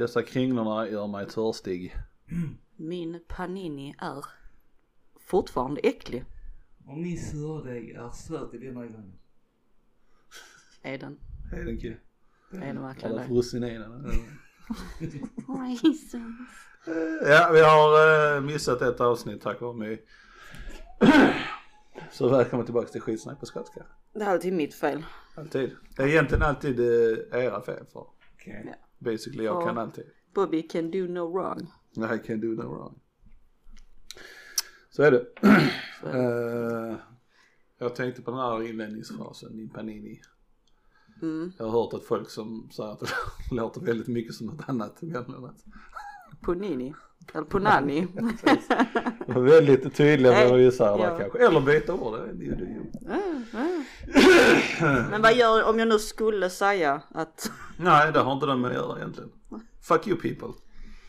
Dessa kringlorna gör mig törstig. Min panini är fortfarande äcklig. Och min surdeg är söt i dina ögon. Är den? Är den kul? Är den verkligen Alla det? frussin i den. Ja, vi har eh, missat ett avsnitt tack vare mig. Så välkommen tillbaka till skitsnack på skotska. Det är till mitt fel. Alltid. Det är egentligen alltid eh, era fel för. Okej. Ja. Basically jag Ja. kan alltid. Bobby can do no wrong. I can do no wrong. Så är det. Så är det. Eh, jag tänkte på den här inledningsfrasen, din panini. Mm. Jag har hört att folk som säger att det låter väldigt mycket som något annat Punini. Eller var väldigt tydliga med vad vi säger där kanske. Eller byta ord, det är ju. Men vad gör om jag nu skulle säga att Nej, det har inte de med att göra egentligen. Fuck you people.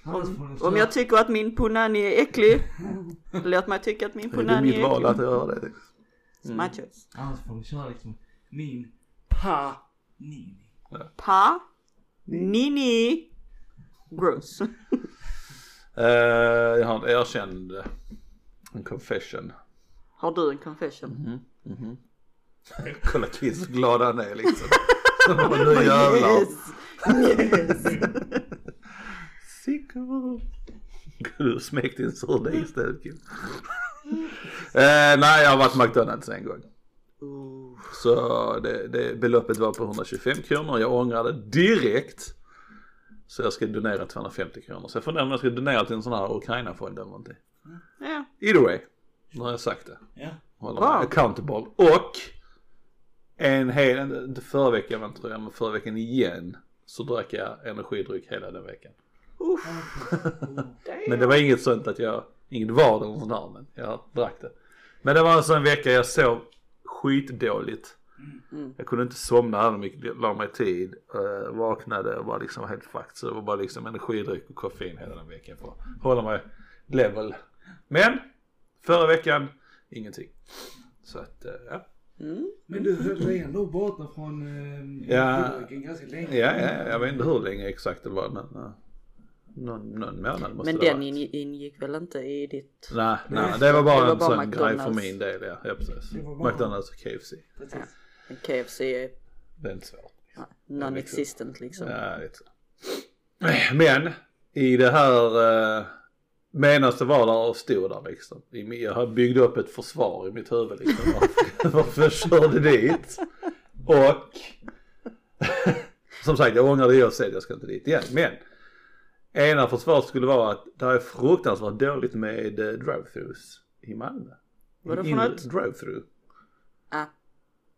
Ni om jag tycker att min punani är äcklig. Låt mig tycka att min Det är punani mitt är val att äcklig. göra det. Choice. Annars får ni köra liksom min panini. Pa. Nini. Gross. Eh, jag har en erkänd, en confession. Har du en confession? Kolla Kids hur glad han är liksom. Så nu jävlar. Yes. Yes. Sicko. Du smäck din surdeg istället Kim. Eh, nej jag har varit McDonalds en gång. Så det, det beloppet var på 125 kronor. Jag ångrade direkt. Så jag ska donera 250 kronor. Så jag funderar om jag ska donera till en sån här Ukraina-fond eller någonting. Ja. Either way. Nu har jag sagt det. Ja. Håller Wow. accountable. Och en hel, inte förra veckan men tror jag, men förra veckan igen. Så drack jag energidryck hela den veckan. Men det var inget sånt att jag, inget var eller sånt där men jag drack det. Men det var en sån vecka jag sov skitdåligt. Mm. Jag kunde inte somna, hade mycket, la mig tid, uh, vaknade och var liksom helt fucked. Så det var bara liksom energidryck och koffein hela den veckan för att hålla mig level. Men förra veckan, ingenting. Så att, uh, ja. Mm. Men du höll dig ändå borta från eh, Ja. ganska länge. Ja, ja, jag vet inte hur länge exakt det var men uh, någon, någon månad måste Men det den varit. in, ingick väl inte i ditt? Nej, nej, det var bara det var en bara sån grej för McDonald's. min del ja. Ja precis. Det var bara- McDonalds och KFC. Precis. Men KFC är Det är inte svårt. ja, non-existent liksom. Ja, lite så. Men i det här uh, medan det var där och stod där liksom. Jag byggde upp ett försvar i mitt huvud liksom. varför- jag körde dit. Och som sagt jag ångrar det jag säger jag ska inte dit igen. Men ena försvaret skulle vara att det är fruktansvärt dåligt med eh, drive-thrus i Malmö. Vadå för något? Drive-thru. Ah.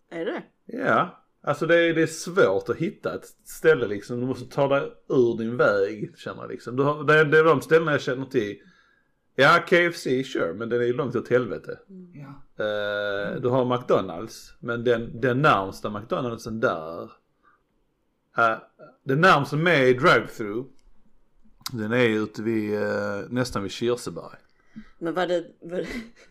Är det Ja, alltså det är, det är svårt att hitta ett ställe liksom. Du måste ta dig ur din väg känner jag liksom. Du har, det, är, det är de ställena jag känner till. Ja, KFC, sure, men den är ju långt åt helvete. Ja. Eh, du har McDonalds, men den, den närmsta McDonaldsen där. Uh, den närmsta med drive-thru. Den är ute vid, eh, nästan vid Kirseberg. Men var det, var det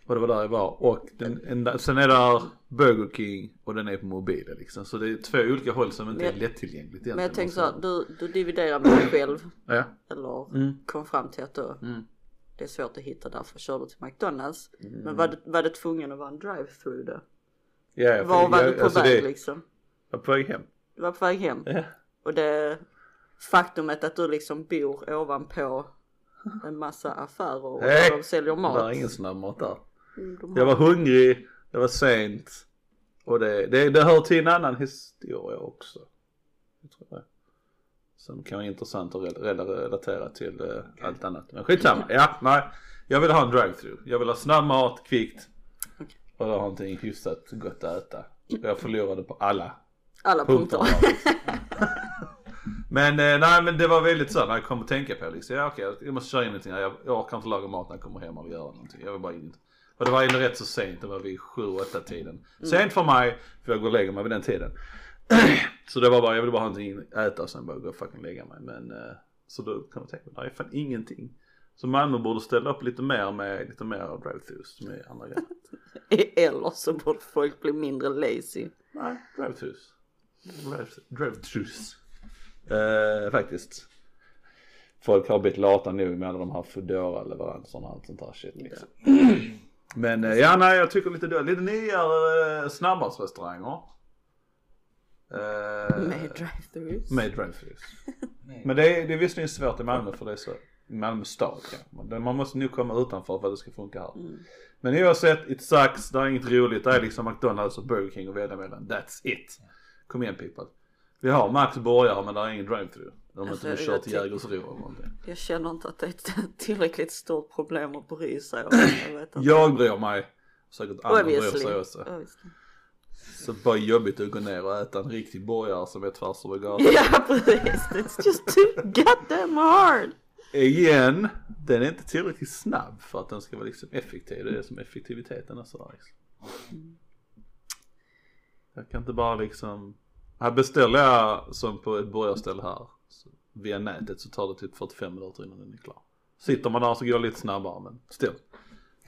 Och det var där jag var. Och den, en, sen är där Burger King och den är på mobilen liksom. Så det är två olika håll som inte är Men- lättillgängligt Men jag tänkte egentligen. såhär, du, du dividerar med dig själv. Ja. Eller Mm. kom fram till att då, Mm. det är svårt att hitta därför kör du till McDonalds. Mm. Men var det, var det tvungen att vara en drive-through då? Ja, Var var jag- du på alltså väg det, liksom? Jag var på väg hem. Du var på väg hem. Ja. Och det faktumet att du liksom bor ovanpå en massa affärer och Nej, de säljer Det mat. var ingen snabbmat där. Mm, Jag var hungrig, det var sent. Och det, det, det hör till en annan historia också. Jag tror det. Som kan vara intressant att rel- rel- relatera till eh, allt annat. Men skitsamma, ja, nej. Jag vill ha en drive-thru. Jag vill ha snabb mat, kvickt. Och ha någonting hyfsat gott att äta. Jag förlorade på alla Alla punkter. punkter. men eh, nej men det var väldigt så när jag kom att tänka på det, liksom. Ja okej jag måste köra in någonting här. Jag, jag orkar inte laga mat när jag kommer hem eller göra någonting. Jag vill bara in. Och det var ändå rätt så sent, det var vid 7-8 tiden. Sent för mig, för jag går och lägger mig vid den tiden. så det var bara, jag ville bara ha någonting att äta och sen bara gå och fucking lägga mig. Men eh, så då kan man tänka, det är fan ingenting. Så Malmö borde ställa upp lite mer med lite mer drive-thrus med andra grejer. Eller så borde folk bli mindre lazy. Nej, drive-thrus. Drive- Drive-thrus. Eh, faktiskt. folk har blivit lata nog med alla de här foodora leveranserna och allt sånt där shit liksom. Men eh, ja nej jag tycker lite dåligt. Lite nyare eh, snabbmatsrestauranger. Eh, Med drive-thrus. Med drive-thrus. Men det är, det är visserligen svårt i Malmö för det är så, Malmö stad kanske. Man måste nog komma utanför för att det ska funka här. Mm. Men oavsett, it sucks, det är inget roligt. Det är liksom McDonalds och Burger King att välja mellan. That's it. Kom igen people. Vi har Max burgare men det är ingen drive-thru. De Alltså, inte jag köra till Jägersro eller någonting. Jag känner inte att det är ett tillräckligt stort problem att bry sig om. Jag vet inte. Jag bryr mig. Säkert andra bryr sig också. Så bara jobbigt att gå ner och äta en riktig burgare som är tvärs över gatan. Ja precis, it's just too goddamn hard. Igen, den är inte tillräckligt snabb för att den ska vara liksom effektiv. Det är det som effektiviteten är så liksom. Jag kan inte bara liksom, här beställer jag som på ett burgarställe här så via nätet så tar det typ 45 minuter innan den är klar. Sitter man där så går det lite snabbare men still.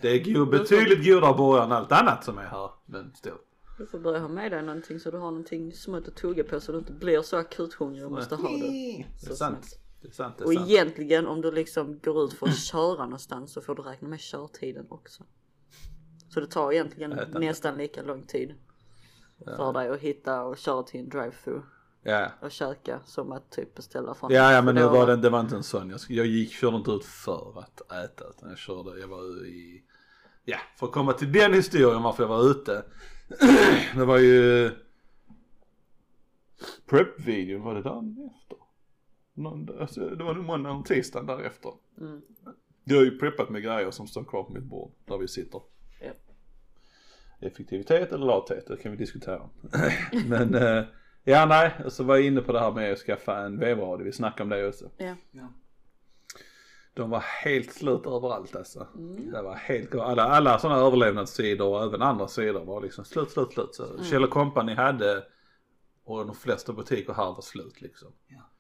Det är go- betydligt godare burgare än allt annat som är här men still. Du får börja ha med dig någonting så du har någonting smått att tugga på så du inte blir så akut hungrig och måste ha det. Det är sant. snabbt. Det är sant, det är Och sant. egentligen om du liksom går ut för att köra någonstans så får du räkna med körtiden också. Så det tar egentligen nästan lika lång tid för dig att hitta och köra till en drive-thru Ja. och käka som att typ beställa från Ja, ja men nu Foodora. var det, det var inte en sån. Jag, jag gick, körde inte ut för att äta utan jag körde, jag var i, ja för att komma till den historien varför jag var ute. det var ju prep-videon, var det dagen efter? Någon, alltså, det var nog måndagen och tisdagen därefter. Mm. Jag har ju preppat med grejer som står kvar på mitt bord där vi sitter. Effektivitet eller lathet, det kan vi diskutera. Men eh, ja nej, så var jag inne på det här med att skaffa en vevradio, vi snackade om det också. Ja. Ja. De var helt slut överallt alltså. Mm. Det var helt, alla, alla sådana överlevnadssidor och även andra sidor var liksom slut, slut, slut. Så Mm. Kjell Company hade och de flesta butiker här var slut liksom. Ja.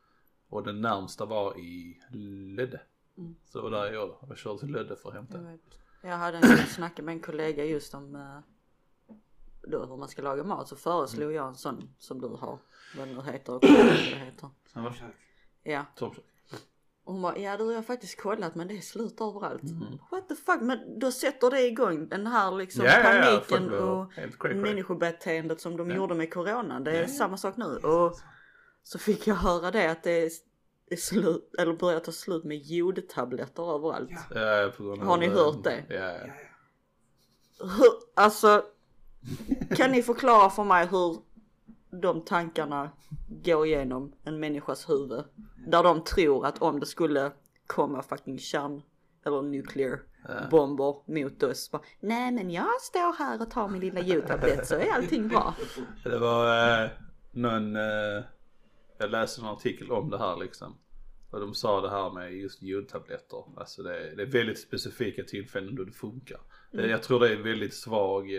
Och den närmsta var i Lödde. Mm. Så det var där jag gjorde. Jag körde till Lödde för att hämta. Jag, jag hade en snacka med en kollega just om eh, då hur man ska laga mat så föreslog jag en sån som du har. Vad det nu heter och det heter. Ja. Och hon bara, ja du har jag faktiskt kollat men det är slut överallt. Mm. What the fuck, men då sätter det igång den här liksom ja, paniken var och människobeteendet som de Ja. gjorde med corona. Det är samma sak nu. Och så fick jag höra det att det är, slut, eller börjar ta slut med jodtabletter överallt. Har ni hört det? Ja, ja. Alltså, kan ni förklara för mig hur de tankarna går igenom en människas huvud? Där de tror att om det skulle komma fucking kärn eller nuclear bomber mot oss. Bara, Nej men jag står här och tar min lilla jodtablett så är allting bra. Det var eh, någon, eh, jag läste en artikel om det här liksom. Och de sa det här med just jodtabletter. Alltså det är, det är väldigt specifika tillfällen då det funkar. Det- Jag tror det är väldigt svag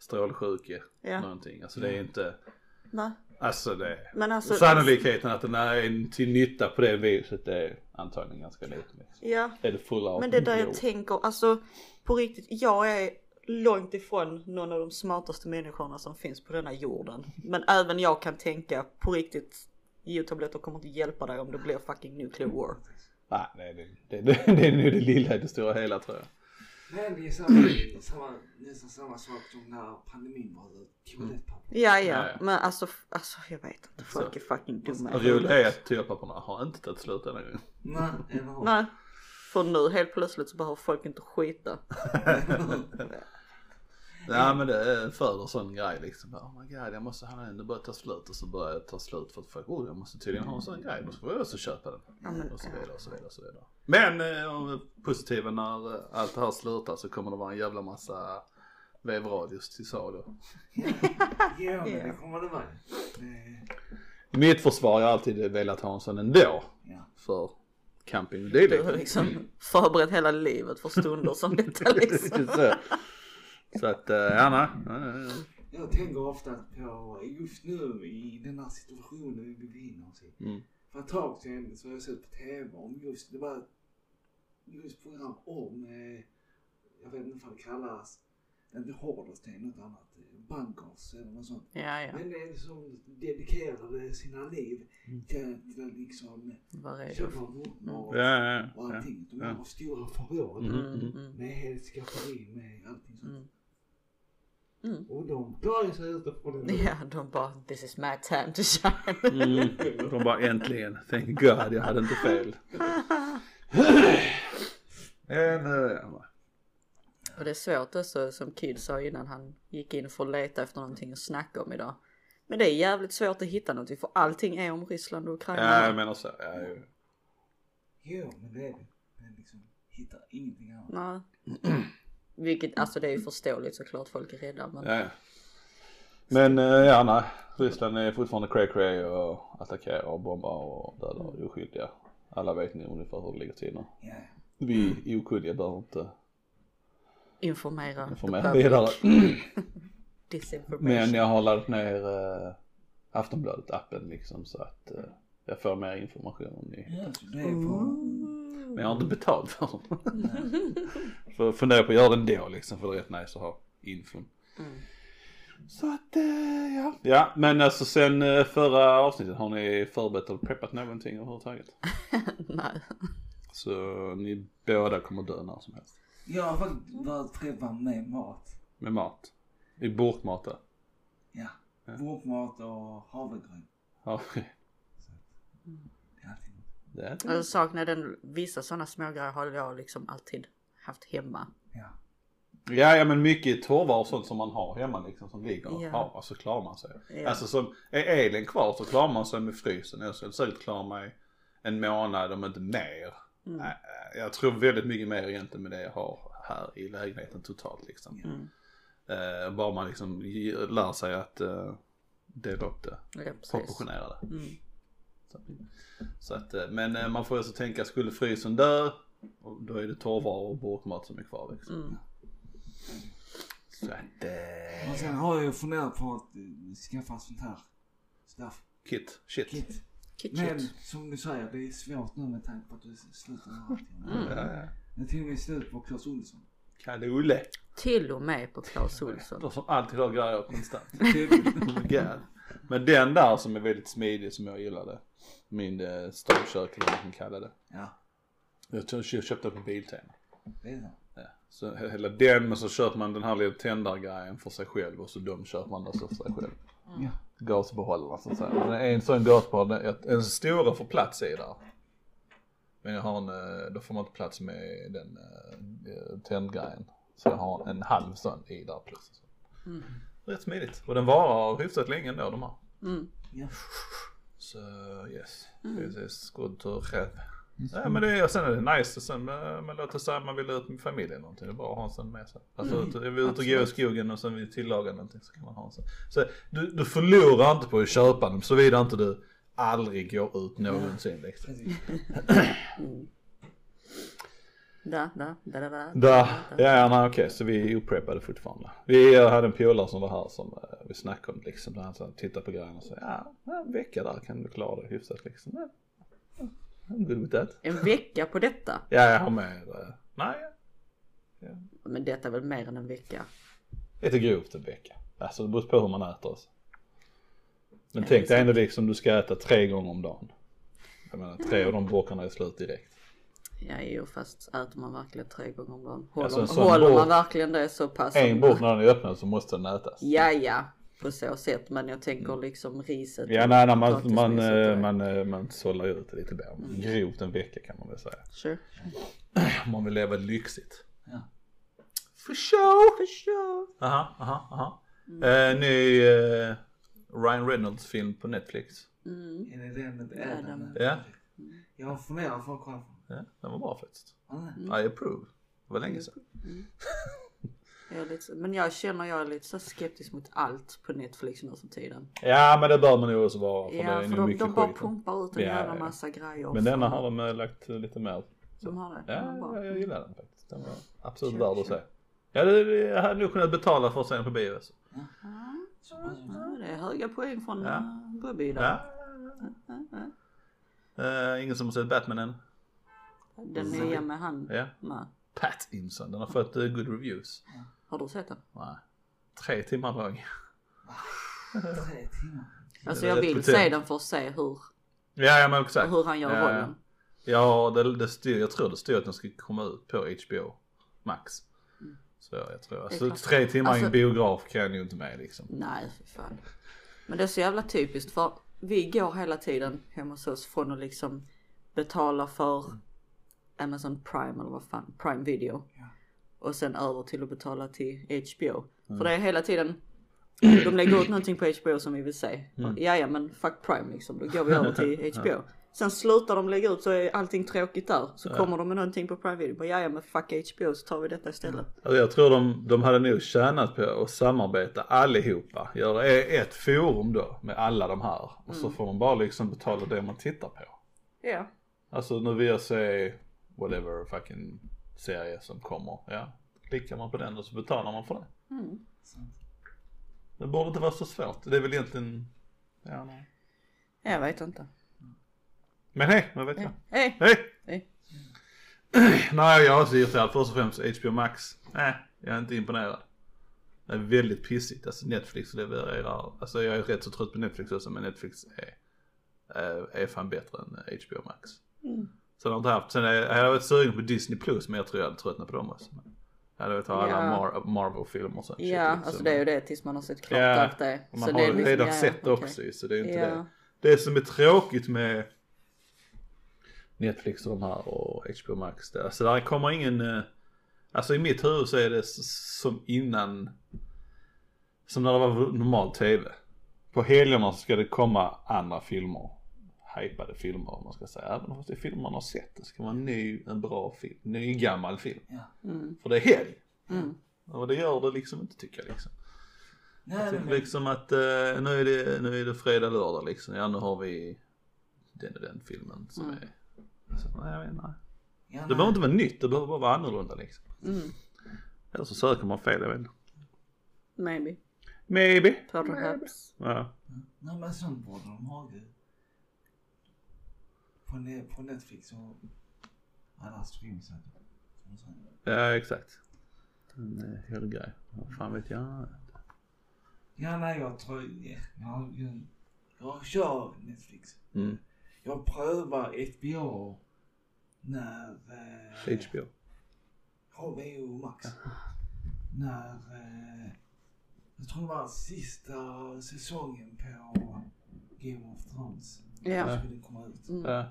strålsjuke Ja. någonting. Alltså det är inte, Nej. alltså det Men alltså, Sannolikheten att den är till nytta på det viset är antagligen ganska liten. Liksom. ja. Är det fulla av Men det är där jag tänker, alltså på riktigt, jag är långt ifrån någon av de smartaste människorna som finns på denna jorden. Men även jag kan tänka på riktigt, jodtabletter kommer inte hjälpa dig om det blir fucking nuclear war. Nej, det, det, det, det, är nog det lilla i det stora hela tror jag. Men det är samma, samma, nästan samma sak som när pandemin var. Toalettpapper. Ja, Ja, ja, ja. men alltså, alltså jag vet inte, folk är fucking dumma. i Det roliga är att toapapperna har inte tagit slut än en gång. Nej, eller hur? Nej, för nu helt plötsligt så behöver folk inte skita. Ja men det är föder sån grej liksom. Oh my god jag måste ha den, det börjar ta slut och så börjar det ta slut för att folk, oh jag måste tydligen ha en sån grej, då får jag också köpa den. Ja, men- och så vidare och så vidare och så vidare. Men eh, om det positiva när eh, allt det här slutar så kommer det vara en jävla massa vevradios till salu. Ja, men det kommer det vara. Eh, I mitt försvar har jag alltid velat ha en sån ändå. Ja. För camping och Du har dylikt. liksom förberett hela livet för stunder som detta liksom. så, så att, eh, ja nej. Jag tänker ofta på just nu i den här situationen vi befinner oss i. Mm. För ett tag sedan så har jag sett på TV om just, det var just program om, eh, jag vet inte vad det kallas, inte är något annat, eh, martyrs eller något sånt. Ja, ja. Men en som dedikerade sina liv Mm. till, till att liksom köpa och, Ja, ja, och ja. allting. De ja. har stora förråd Mm. Mm, mm, med helt skafferi med allting sånt. mm. Mm. Och de klarar sig utifrån det. Ja, de bara this is my time to shine. Mm. De bara äntligen, thank God jag hade inte fel. En, eh, ja. Och det är svårt också som Kid sa innan han gick in för att leta efter någonting att snacka om idag. Men det är jävligt svårt att hitta någonting för allting är om Ryssland och Ukraina. ja jag menar så. Ja, ju. Jo, men det är det. Men liksom hittar ingenting annat. Nej. Vilket, alltså det är ju förståeligt såklart folk är rädda men Ja, ja. Men eh, ja nej, Ryssland är fortfarande cray cray och attackerar och bombar och dödar oskyldiga. Alla vet ni ungefär hur det ligger till nu. Ja, Vi okunniga behöver inte informera. informera vidare. Men jag har laddat ner uh, Aftonbladet appen liksom så att eh, jag får mer information om ni. Det är på... Men jag har inte betalt för den. för funderar på att göra den då liksom för det är rätt nice att ha infon. Mm. Så att eh, ja. Ja men alltså sen eh, förra avsnittet har ni förberett och preppat någonting överhuvudtaget? Nej. Så ni båda kommer dö när som helst. Jag har faktiskt varit träffa med mat. Med mat. I burkmat då? Ja. Ja. Vårtmat och havregryn. Ja, Det är alltid något. det är Jag saknar den, vissa sådana smågrejer har jag liksom alltid haft hemma. Ja. Ja, ja men mycket torvar och sånt som man har hemma liksom som ligger. Ja. Ja, ja så klarar man sig. Ja. Alltså som, är elen kvar så klarar man sig med frysen. Jag skulle säkert klara mig en månad om inte mer. Mm. Nej, Jag tror väldigt mycket mer egentligen med det jag har här i lägenheten totalt liksom. Mm. Eh, bara man liksom lär sig att uh, dela upp det, Ja, proportionera det. Mm. Så, så att, eh, men eh, man får alltså tänka, skulle frysen dö, då är det torrvaror och burkmat som är kvar liksom. Mm. Så att, eh, Och sen har jag ju funderat på att eh, skaffa sånt här stuff. kit, shit. Kit. Kit, Men som du säger, det är svårt nu med tanke på att du slutar med allting. Mm. Ja, ja. Det är till och med slut på Clas Ohlson. Kalle. Till och med på Clas Ohlson. De som alltid har grejer konstant. Oh. Men den där som är väldigt smidig som jag gillade. Min eh, storkök eller vad man kan kalla det. ja, Jag tror jag köpte på Biltema. det är. Ja. Så he- hela den men så köper man den här lilla tändargrejen för sig själv och så de köper man också för sig själv. Ja. Gasbehållaren så att säga. Det är en sån gasbehållare, en stora får plats i där. Men jag har en, eh, då får man inte plats med den uh, tändgrejen. Så jag har en halv sån i där plus. Mm. Rätt smidigt. Och den varar hyfsat länge ändå de här. Mm. Ja. Så yes, this is good to have. Ja men det är, sen är det nice, sen eh, men låt oss säga man vill ut med familjen eller någonting, det är bra att ha en sån med sig. Alltså Mm, ut, är vi ute och går i skogen och sen vill tillaga någonting så kan man ha en sån. Så du, du förlorar inte på att köpa den såvida inte du aldrig går ut någonsin liksom. Da, da, da, da, da, Där, ja nej okej så vi är opreppade fortfarande. Vi hade en polare som var här som eh, vi snackade om liksom, han så, tittade på grejerna och sa ja, ja, en vecka där kan du klara det hyfsat liksom. Ja, ja, I'm good with that. En vecka på detta? Ja jag har med, eh, nej Men detta är väl mer än en vecka? Lite grovt en vecka. Alltså det beror på hur man äter. Alltså. Men Ja, tänk dig ändå liksom du ska äta tre gånger om dagen. Jag menar tre av de burkarna är slut direkt. Ja jo fast äter man verkligen tre gånger om dagen? Håller, Alltså, en sån håller man verkligen det så pass? En burk när den är öppen så måste den ätas. Ja ja, på så sätt men jag tänker liksom riset. Ja nej, nej man, man, eh, man, eh, man sållar ut det lite mer. Grovt en vecka kan man väl säga. Sure. Om man vill leva lyxigt. Ja. For sure! For sure. Aha, aha, aha. Mm. Eh, ny eh, Ryan Reynolds film på Netflix. Mm. Är det den med Ja, Adam? Ja, Jag har funderat på att kolla på den. ja den var bra faktiskt. Nej. I approve. Det var länge sedan. Jag lite, men jag känner jag är lite så skeptisk mot allt på Netflix nu för tiden. Ja men det bör man nog också vara för det Ja är för de, mycket de bara skit. pumpar ut en Ja, jävla ja, ja. massa grejer. Men denna har de eh, lagt lite mer. De har det? Ja, jag, jag gillar den faktiskt. Den var absolut värd att se. Ja, det, det- jag hade nog kunnat betala för att se den på bio. Alltså. Så pass. ja, det är höga poäng från Ja. ja. Bobby där. Ja. Eh, ingen som har sett Batman än? Den nya med han. Ja. Nej. Pattinson, den har fått uh, good reviews. Har du sett den? Nej. Tre timmar lång. Tre timmar. Alltså jag vill se den för att se hur, Ja, ja men exakt. hur han gör ja, rollen. Ja, det, det stod, jag tror det stod att den ska komma ut på HBO Max. Så jag tror, alltså tre timmar i en Alltså- biograf kan jag ju inte med liksom. Nej, för fan. Men det är så jävla typiskt för vi går hela tiden hemma hos oss från att liksom betala för Amazon Prime eller vad fan, Prime Video. Och sen över till att betala till HBO. För det är hela tiden, de lägger ut någonting på HBO som vi vill se. Mm. Ja men fuck Prime liksom, då går vi över till HBO. Sen slutar de lägga ut så är allting tråkigt där. Så kommer de med någonting på Prime Video. Ja men fuck HBO så tar vi detta istället. Alltså, jag tror de, de hade nog tjänat på att samarbeta allihopa. Göra ett forum då med alla de här. Och så får de bara liksom betala det man tittar på. Ja. Alltså nu vill jag se whatever fucking serie som kommer. Ja, klickar man på den och så betalar man för det. Det borde inte vara så svårt. Det är väl egentligen, ja nej. Jag vet inte. Men hej, vad vet jag? Hej! Hej! Hej. Nej jag är så irriterad först och främst HBO Max. Nej, jag är inte imponerad. Det är väldigt pissigt. Alltså Netflix levererar, alltså jag är rätt så trött på Netflix också men Netflix är, är, är fan bättre än HBO Max. Sen har jag inte haft, sen är, jag hade varit sugen på Disney Plus men jag tror jag hade tröttnat på dem också. Jag hade velat ha alla Ja. Mar- Marvel-filmer shit, Ja, liksom. alltså det är ju det tills man har sett klart Ja, allt det. man Så har det liksom- redan ja, sett okej. också så det är inte Ja. det. Det som är tråkigt med Netflix och de här och HBO Max, det, alltså där kommer ingen, eh, alltså i mitt huvud så är det som innan, som när det var normal tv. På helgerna så ska det komma andra filmer, hypade filmer om man ska säga. Även fast det är filmer man har sett, det ska vara en ny, en bra film, ny gammal film. Ja. Mm. För det är helg. Mm. Och det gör det liksom inte tycker jag liksom. Nej, Jag nej, liksom att eh, nu, är det, nu är det fredag, lördag liksom. Ja nu har vi den och den filmen som Mm. är. Så, nej, jag vet, nej. ja, Det nej. behöver inte vara nytt, det behöver bara vara annorlunda liksom. Mm. Eller så söker man fel, jag vet inte. Maybe. Maybe. Perhaps. Ja. Nej men sånt borde de ha ju. På, ne- på Netflix och alla säger. ja, exakt. En eh, helgrej. Vad fan vet jag? Ja nej jag tror, ja, jag, jag, jag kör Netflix. Mm. Jag prövar HBO när eh, HBO. HBO Max. När eh, jag tror det var sista säsongen på Game of Thrones Ja. skulle komma ut. Mm. Ja.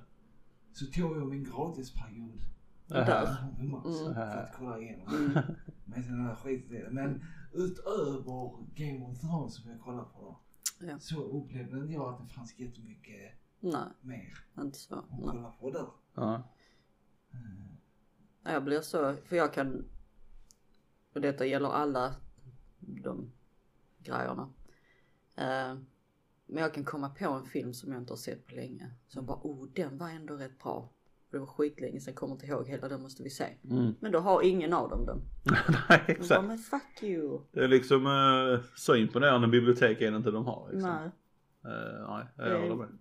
Så tog jag min gratisperiod Där. Max Mm. för att kolla igenom. I det. Men utöver Game of Thrones som jag kollat på då. Ja. Så upplevde inte jag att det fanns jättemycket Nej, mer inte så. att Nej. kolla på där. Ja. Jag blir så, för jag kan, och detta gäller alla de grejerna. Eh, men jag kan komma på en film som jag inte har sett på länge. Som bara, oh den var ändå rätt bra. Det var skitlänge sedan, kommer inte ihåg hela, den måste vi se. Mm. Men då har ingen av dem den. nej, De bara, exakt. men fuck you. Det är liksom uh, så imponerande bibliotek är det inte de har liksom. Nej. Eh, nej, jag Det- håller med.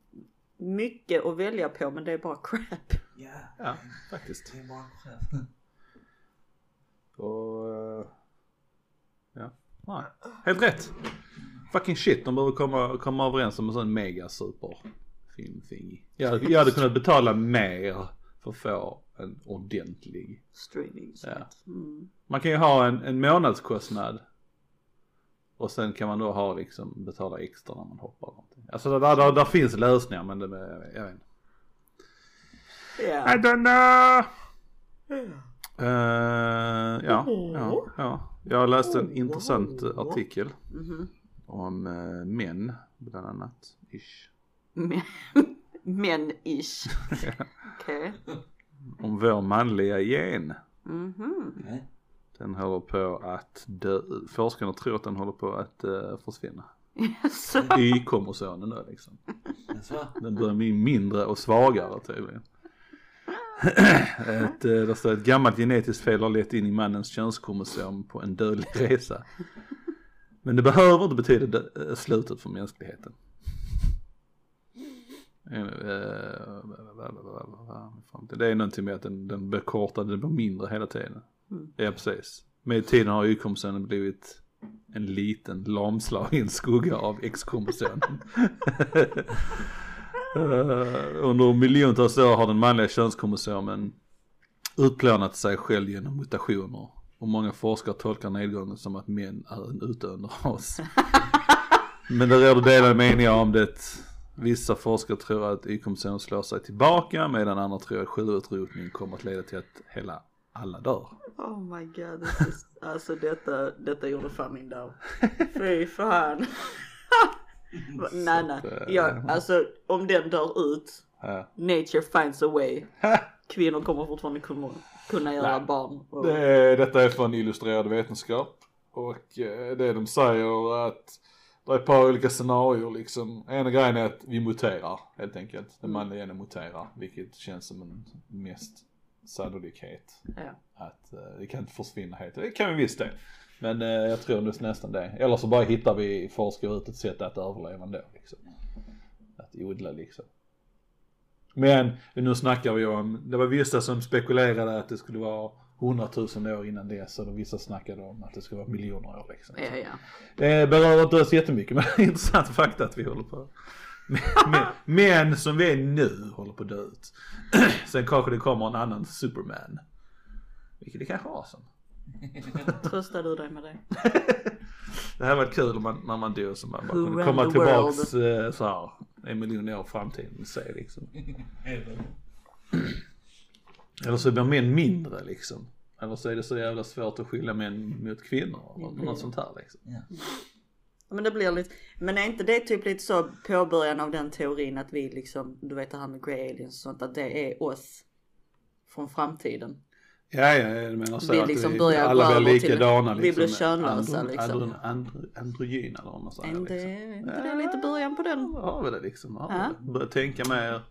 Mycket att välja på men det är bara crap. Ja, Ja, faktiskt. det är bara själv. Och, eh, ja, nej. Helt rätt. Fucking shit, de behöver komma, komma överens om en sån mega super film thingy. Jag, hade- jag hade kunnat betala mer för att få en ordentlig. Streaming. Ja. Mm. Man kan ju ha en, en månadskostnad. Och sen kan man då ha liksom betala extra när man hoppar. någonting. Alltså där, där, där finns lösningar men det, jag vet inte. Ja. I don't know. Eh, ja, ja, ja. Jag läste en intressant eh, artikel Mhm. Om uh, män bland annat. Ish. Men, men ish. Okej. Om vår manliga gen. Mhm. Okej. Den håller på att dö. Forskarna tror att den håller på att uh, försvinna. Så. Y-kromosomen då liksom. Jaså? Den börjar bli mindre och svagare tydligen. ett, eh, där står ett gammalt genetiskt fel har lett in i mannens könskromosom på en dödlig resa. Men det behöver inte betyda eh, slutet för mänskligheten. Det är någonting med att den, den blir kortare, den blir mindre hela tiden. Mm. Ja precis. Med tiden har y-kromosomen blivit en liten lamslagen skugga av X-kromosomen. Eh, Under miljontals år har den manliga könskromosomen utplånat sig själv genom mutationer. Och många forskare tolkar nedgången som att män är en utdöende ras. Men det råder delade meningar om det. Vissa forskare tror att Y-kromosomen slår sig tillbaka medan andra tror att självutrotning kommer att leda till att hela alla dör. Oh my god, this is, alltså detta, detta gjorde fan min dag. Fy fan. nej nej, ja, alltså om den dör ut, nature finds a way. Kvinnor kommer fortfarande kunna, kunna göra barn. Och, Det är, detta är från illustrerad vetenskap. Och eh, det de säger är att det är ett par olika scenarier liksom. Ena grejen är att vi muterar helt enkelt. Den manliga genen muterar. Vilket känns som en mest sannolikhet. ja. Att eh, det kan inte försvinna helt. Det kan vi visst det. Men eh, jag tror nästan det. Eller så bara hittar vi, forskar ut ett sätt att överleva ändå liksom. Att odla liksom. Men nu snackar vi om, det var vissa som spekulerade att det skulle vara hundratusen år innan dess och vissa snackade om att det skulle vara miljoner år liksom. Ja, ja. Det berör inte oss jättemycket men det är intressant fakta att vi håller på. Men, som vi är nu håller på att dö ut. Sen kanske det kommer en annan superman. Vilket det kanske var som. Tröstar du dig med det? Det här var kul om man, när man dog så man bara Who kunde komma tillbaks eh, så här en miljon år i framtiden och se liksom. Eller? Så blir män mindre liksom. Eller så är det så jävla svårt att skilja män mot kvinnor eller något sånt här liksom. Ja. Ja, Men det blir lite, men är inte det typ lite så påbörjan av den teorin att vi liksom, du vet det här med grey aliens och sånt, att det är oss från framtiden. Ja, ja, jag menar så Vi att liksom vi, börjar alla blir över till- likadana vi liksom. blir könlösa, Andro- liksom. andro- andro- Androgyna eller vad man säger Är inte, liksom. är inte det lite början på den? Ja, har vi det liksom. Ja, Ja. vi Börja tänka mer.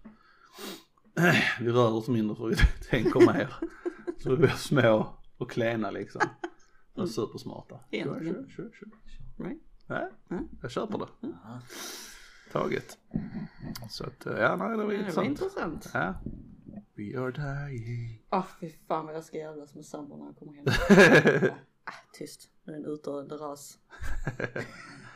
Vi rör oss mindre för vi tänker mer. Så vi blir små och klena liksom. Och supersmarta. Egentligen. Kör, kör, kör, kör. Right? Ja, Mm. jag köper det. Taget. Så att, ja, nej, det var Det var intressant. intressant. Ja. We are dying. Åh fy fan vad jag ska jävlas med sambon när han kommer hem. ah, tyst, det är en utdöende ras.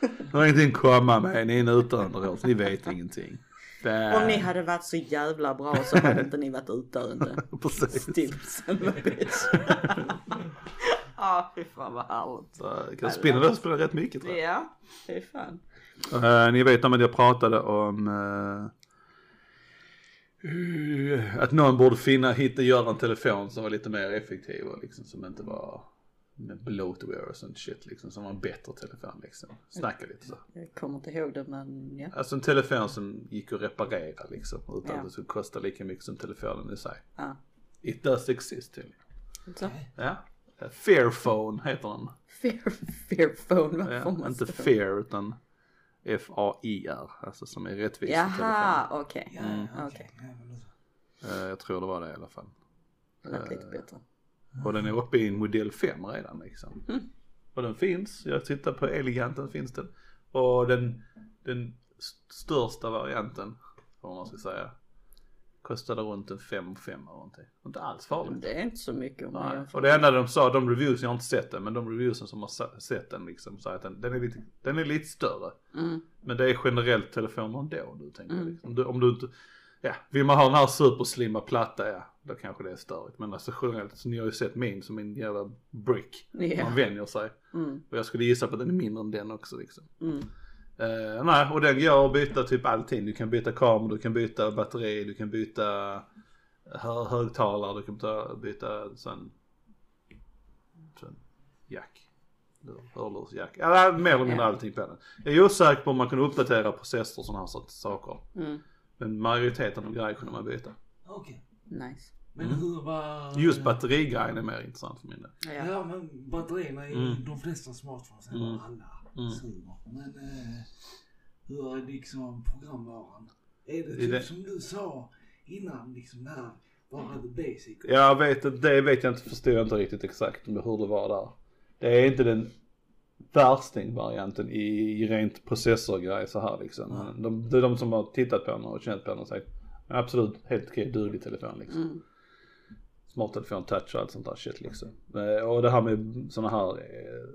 Ni har ingenting att komma med, ni är en utdöende ras, ni vet ingenting. Om ni hade varit så jävla bra så hade inte ni varit utdöende. Precis. A bitch. ah fy fan vad härligt. Jag kan spinna det spelar rätt mycket tror jag. Ja, fy fan. Eh, ni vet om att jag pratade om eh, att någon borde finna, hitta, göra en telefon som var lite mer effektiv och liksom som inte var med bloatware och sånt shit liksom, som var en bättre telefon liksom. Snacka lite så. Jag kommer inte ihåg det men ja. Alltså en telefon som gick att reparera liksom utan Ja. att det skulle kosta lika mycket som telefonen i sig. ja. It does exist tydligen. Så. Ja. Eh, Fairphone heter den. Fear, fear phone, vad får Ja, man inte stå? fair utan F-A-I-R, alltså som är rättvis. Jaha, okej. Ja, Mm. Ja, då- Eh, Jag tror det var det i alla fall. Lät lite bättre. Och den är uppe i en modell 5 redan liksom. Mm. Och den finns, jag tittar på Eleganten finns den. Och den, den st- största varianten, vad man ska säga, kostade runt en 5 5 eller någonting. Inte alls farligt. Det är inte så mycket om Nej. Och det enda de sa, de reviews, jag har inte sett den, men de reviewsen som har sett den liksom, sa att den, den, är, lite, den är lite större. Mm. Men det är generellt telefoner ändå du tänker Mm. liksom. Om du, om du inte, ja, vill man ha den här superslimma platta, ja, då kanske det är störigt. Men alltså generellt, så ni har ju sett min som en jävla brick. Ja. Man vänjer sig. Mm. Och jag skulle gissa på att den är mindre än den också liksom. Mm. Eh, nej, och den går att byta typ allting. Du kan byta kamera, du kan byta batteri, du kan byta hö högtalare, du kan byta, byta sån, sån jack. Hörlursjack. Ja, mer eller mindre allting på den. Jag är osäker på om man kan uppdatera processor och sådana här sorts saker. Mm. Men majoriteten av grejer kunde man byta. Okej. Nice. Men Mm. hur var... Just batterigrejen är mer intressant för min del. Ja. Ja men batterierna i Mm. de flesta smartphones, eller Mm. alla, Mm. Men eh, hur är liksom programvaran? Är det typ det- som du sa innan, liksom det här, bara the basic? Jag vet det vet jag inte, förstår jag inte riktigt exakt med hur det var där. Det är inte den värsting-varianten i, i rent processorgrej så här liksom. Men De, det är de som har tittat på den och känt på den och sagt absolut helt okej duglig telefon liksom. Mm. Smarttelefon, touch och allt sånt där shit liksom. Eh, Och det här med såna här eh,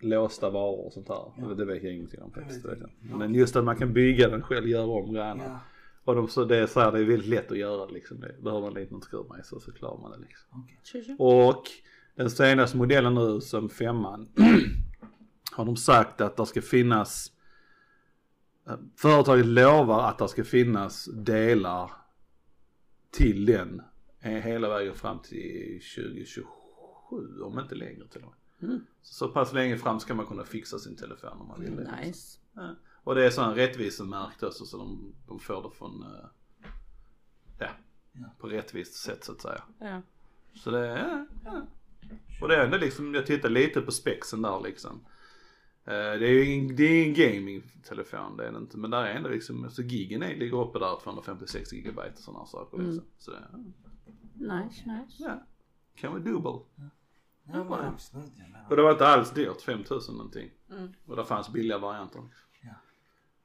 låsta varor och sånt här. Det, det vet jag ingenting om faktiskt. Men just att man kan bygga den själv, göra om grejerna. Ja, Och de, så det är så här, det är väldigt lätt att göra liksom. Det. Behöver man lite något skruvmejsel så klarar man det liksom. okej. Och den senaste modellen nu som femman har de sagt att det ska finnas eh, Företaget lovar att det ska finnas delar till den eh, hela vägen fram till 2027 om inte längre till och med. Mm. Så pass länge fram ska man kunna fixa sin telefon om man vill det. Nice. Ja. Och det är sån rättvisemärkt också så de, de får det från, eh, ja, på rättvist sätt så att säga. Ja. Så det, ja, ja. Och det är ändå liksom, jag tittar lite på spexen där liksom. Eh, Det är ju ingen, det är ingen gaming-telefon, det är det inte. Men där är ändå liksom, så gigen är, ligger uppe där 256 gigabyte och sådana saker liksom. Så det, ja, Nice, nice. ja. Kan vara dubbel. Ja, menar. Och det var inte alls dyrt, 5000 någonting. Mm. Och det fanns billiga varianter. Ja.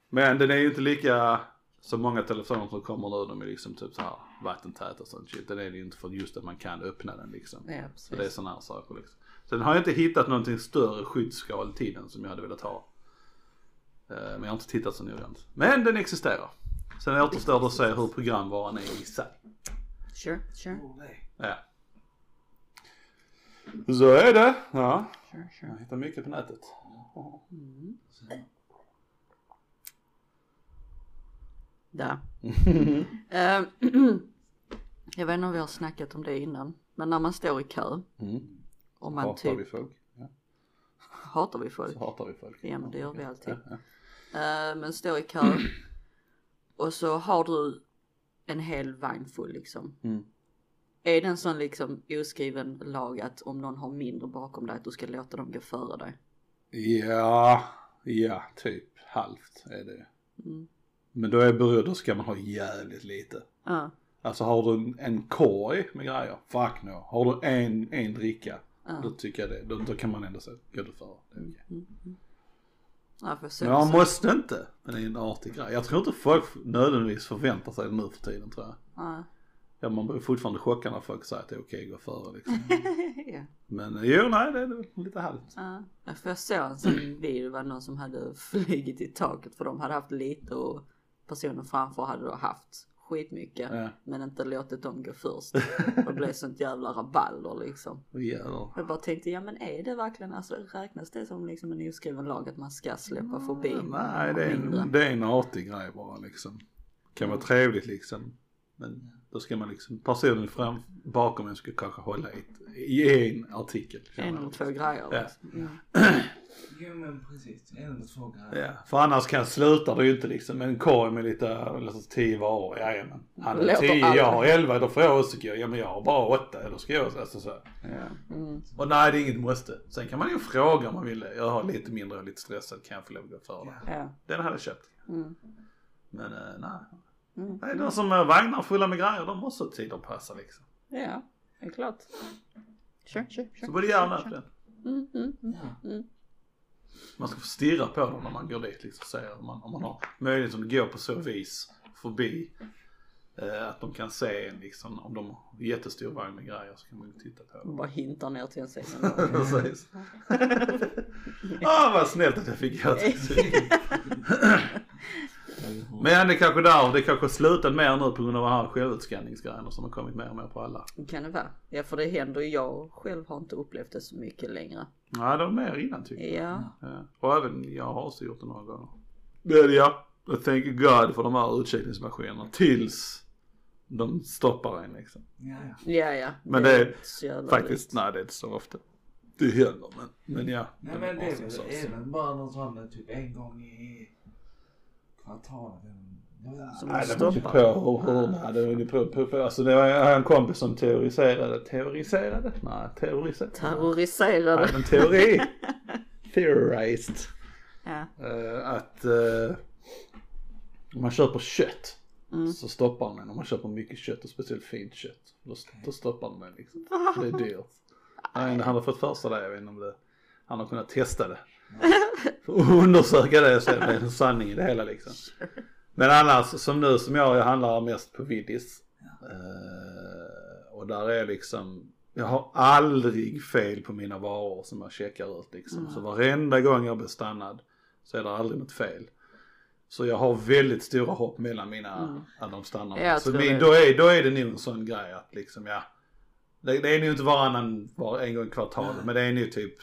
Men den är ju inte lika, så många telefoner som kommer nu, de är liksom typ så här vattentäta och sånt shit. Den är det ju inte för just att man kan öppna den liksom. Ja, Så det är sådana här saker liksom. Sen har jag inte hittat någonting större skyddsskal till den som jag hade velat ha. Eh, Men jag har inte tittat så noggrant. Men den existerar. Sen återstår det att se hur programvaran är i sig. Sure, sure. Ja. Så är det. Ja. Jag hittar mycket på nätet. Så, Där. Eh, jag vet inte om vi har snackat om det innan. Men när man står i kö Mm. och man Hatar vi typ, folk? Ja. hatar vi folk? Så hatar vi folk. Ja men det gör vi alltid. Ja, Eh, men står i kö och så har du en hel vagn full liksom. Mm. Är det en sån liksom oskriven lag att om någon har mindre bakom dig att du ska låta dem gå före dig? Ja, ja, typ halvt är det. Mm. Men då är då ska man ha jävligt lite. Ja, Alltså har du en, en korg med grejer, fuck no. Har du en, en dricka, Ja. då tycker jag det, då, då kan man ändå säga, gå du före. Det är okej. ja för så. Men man måste inte, men det är en artig grej. Jag tror inte folk nödvändigtvis förväntar sig det nu för tiden tror jag. Ja. Ja, man blir fortfarande chockad när folk säger att det är okej att gå före liksom. ja. Men eh, jo, nej, det är lite halvt. Ja, för jag såg en sån video, det var någon som hade flugit i taket för de hade haft lite och personen framför hade då haft skitmycket Ja. men inte låtit dem gå först. Och det blev sånt jävla rabalder liksom. Jävlar. Jag bara tänkte, ja men är det verkligen, alltså räknas det som liksom en oskriven lag att man ska släppa förbi? Nej, det är, en, det är en artig grej bara liksom. Kan vara trevligt liksom. Men då ska man liksom, personen fram, bakom en ska kanske hålla i, ett, i en artikel. En eller två grejer. Ja. liksom. Mm. Jo men precis, en eller två grejer. Ja, för annars kan slutar det ju inte liksom med en korg med lite, lite tio varor. Jajamän. Han har tio, alla. jag har elva, då får jag också gå. Ja men jag har bara åtta, eller ska jag alltså så. Ja. Mm. Och nej det är inget måste. Sen kan man ju fråga om man vill. Jag har lite mindre och lite stressad, kan jag få lov att gå före? Ja. Den hade jag köpt. Mm. Men eh, nej. Mm. Nej, de som är vagnar fulla med grejer, de måste ha tid att passa liksom. ja, det är klart. Sure, sure, sure. Så och nej på den. Mm, mm, mm. Ja. Man ska få stirra på dem när man går dit liksom. Se om man, om man har möjlighet att gå på så vis förbi. Eh, att de kan se en liksom. Om de har jättestor vagn med grejer så kan man ju titta på dem. Bara hintar ner till en scen. Precis. ah vad snällt att jag fick göra det. Men det kanske där, det kanske slutat mer nu på grund av de här självutskanningsgrejerna som har kommit mer och mer på alla. Kan det vara? Ja för det händer ju, jag själv har inte upplevt det så mycket längre. Nej, det var mer innan tycker jag. Ja, Ja. Och även jag har också gjort det några gånger. Men ja, jag thank God för de här utcheckningsmaskinerna tills de stoppar en liksom. Ja, ja. ja, ja. Men det är inte så jävla Faktiskt, nej det är inte så ofta. Det händer men, men ja. Nej men det är väl så- även bara någon sån typ en gång i Jag vet inte. Som Nej, de det beror ju stoppar. på hur, hur, nej, det beror på, på, på, alltså det var en kompis som teoriserade, teoriserade? Nej, terroriserade. Terroriserade. Nej, men teori. Theorized. Ja. Eh, att eh, om man köper kött Mm. så stoppar de en om man köper mycket kött och speciellt fint kött. Då, då stoppar de en liksom. Det är dyrt. Nej, han har fått för sig det, jag vet inte om det, han har kunnat testa det. Att undersöka det och se om det är en sanning i det hela liksom. Men annars som nu som jag, jag handlar mest på Willys. Eh, och där är liksom jag har aldrig fel på mina varor som jag checkar ut liksom. Mm. Så varenda gång jag blir stannad så är det aldrig något fel. Så jag har väldigt stora hopp mellan mina, Mm. att de stannar. Så min, då, är, då är det nog en sån grej att liksom ja. Det, det är nog inte varannan, var, en gång i kvartalet men det är nog typ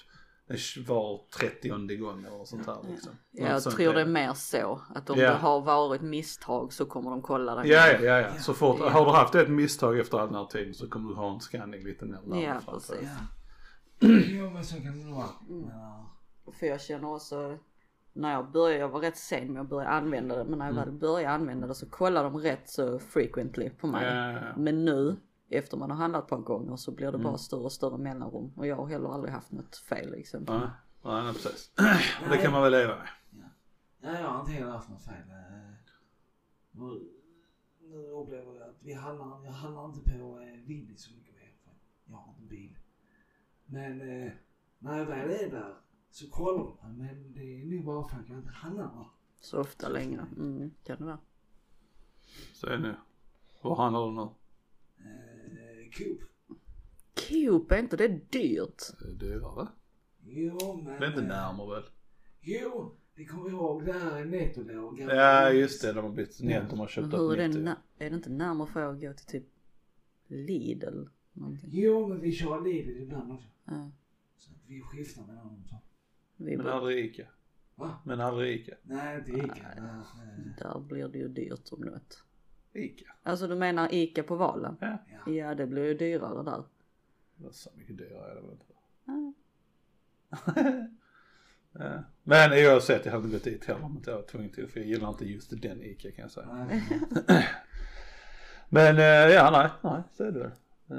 var trettionde gång eller sånt här liksom. Något Jag sånt tror det är mer så att om Ja. det har varit misstag så kommer de kolla det. Ja, ja, ja, ja. Så fort, Ja. har du haft ett misstag efter all den här tiden så kommer du ha en scanning lite mer närmare Ja, precis. Ja. Jo men så kan det vara. Mm. Ja. För jag känner också när jag började, jag var rätt sen med att börja använda det men när jag väl började använda det så kollar de rätt så frequently på mig. Ja, ja, ja. Men nu efter man har handlat ett par gånger så blir det Mm. bara större och större mellanrum och jag har heller aldrig haft något fel liksom. Ja, ja, nej, precis. Det kan man väl leva med. Ja, jag har inte heller haft något fel. Eh, Nu, nu upplever jag att vi handlar, jag handlar inte på eh, Willys så mycket mer. För jag har inte bil. Men eh, när jag väl är där så kollar de. Men det är nog bara för att jag inte handlar där. Så ofta längre. Mm, kan det vara. Så är det nu. Vad handlar du nu? Eh, Coop. Coop, är inte det dyrt? Det är dyrare. Jo men. Det är inte eh, närmare väl? Jo, det kommer jag ihåg där Netto då. Ja just det, de har bytt net, de har köpt Men hur är ett det, na- är det inte närmare för att gå till typ Lidl? Någonting? Jo men vi kör Lidl ibland också. Ja, Så att vi skiftar mellan dem så. vi Men bor, aldrig Ica. Va? Men aldrig Ica. Nej inte Ica. Nej. Eh, där blir det ju dyrt om något. Ica? Alltså du menar Ica på Valen? Ja. ja. Ja det blir ju dyrare där. Det är så mycket dyrare är det väl inte. Ja. Ja. Men oavsett, jag hade inte gått dit heller om inte jag var tvungen till för jag gillar inte just den Ica kan jag säga. Men eh, ja, nej, nej, så är det väl. Så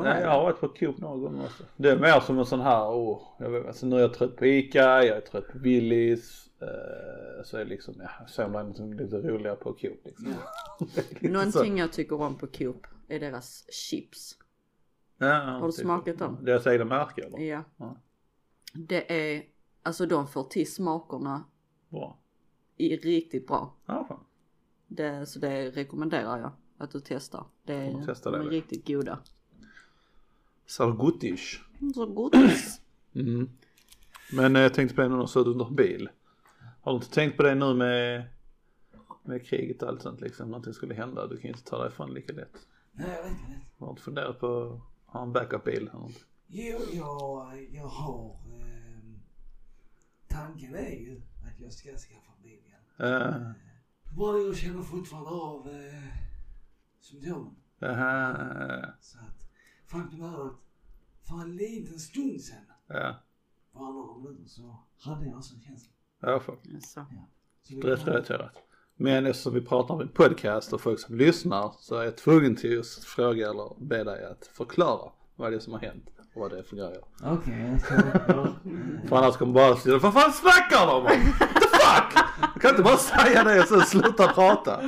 är nej, jag har varit på Coop några gånger också. Det är mer som en sån här, åh, jag vet, alltså nu är jag trött på Ica, jag är trött på Willys. Eh, så är det liksom, ja, så är man liksom lite roligare på Coop liksom. Ja. Någonting jag tycker om på Coop är deras chips. Ja, Har du smakat dem? Deras egna märke eller? Ja. Ja. Det är, alltså de får till smakerna Bra. i riktigt bra. Ja, fan. Det, så det rekommenderar jag att du testar. Det är, testa de det är då. riktigt goda. Så gottish. Så gott. Mm. Men eh, jag tänkte på det när du suttit under bil. Har du inte tänkt på det nu med, med kriget och allt sånt liksom? Någonting skulle hända. Du kan ju inte ta dig ifrån lika lätt. Nej jag vet inte. Har du inte funderat på att ha en backup-bil? Jo, jag, jag har... ehm, tanken är ju att jag ska skaffa bil igen. Uh, Bara jag känner fortfarande av uh, symptomen. uh, Så att faktum är att för en liten stund sedan, ja, bara några minuter, så hade jag en sån känsla. ja, fan. Så. Så vi Rätt kan- relaterat. Men eftersom vi pratar om en podcast och folk som lyssnar så är jag tvungen till att fråga eller be dig att förklara vad det är som har hänt och vad det är för grejer. Okej, jag ja. För annars kommer bara säga vad fan snackar de om? What the fuck? Du kan inte bara säga det och sen sluta prata.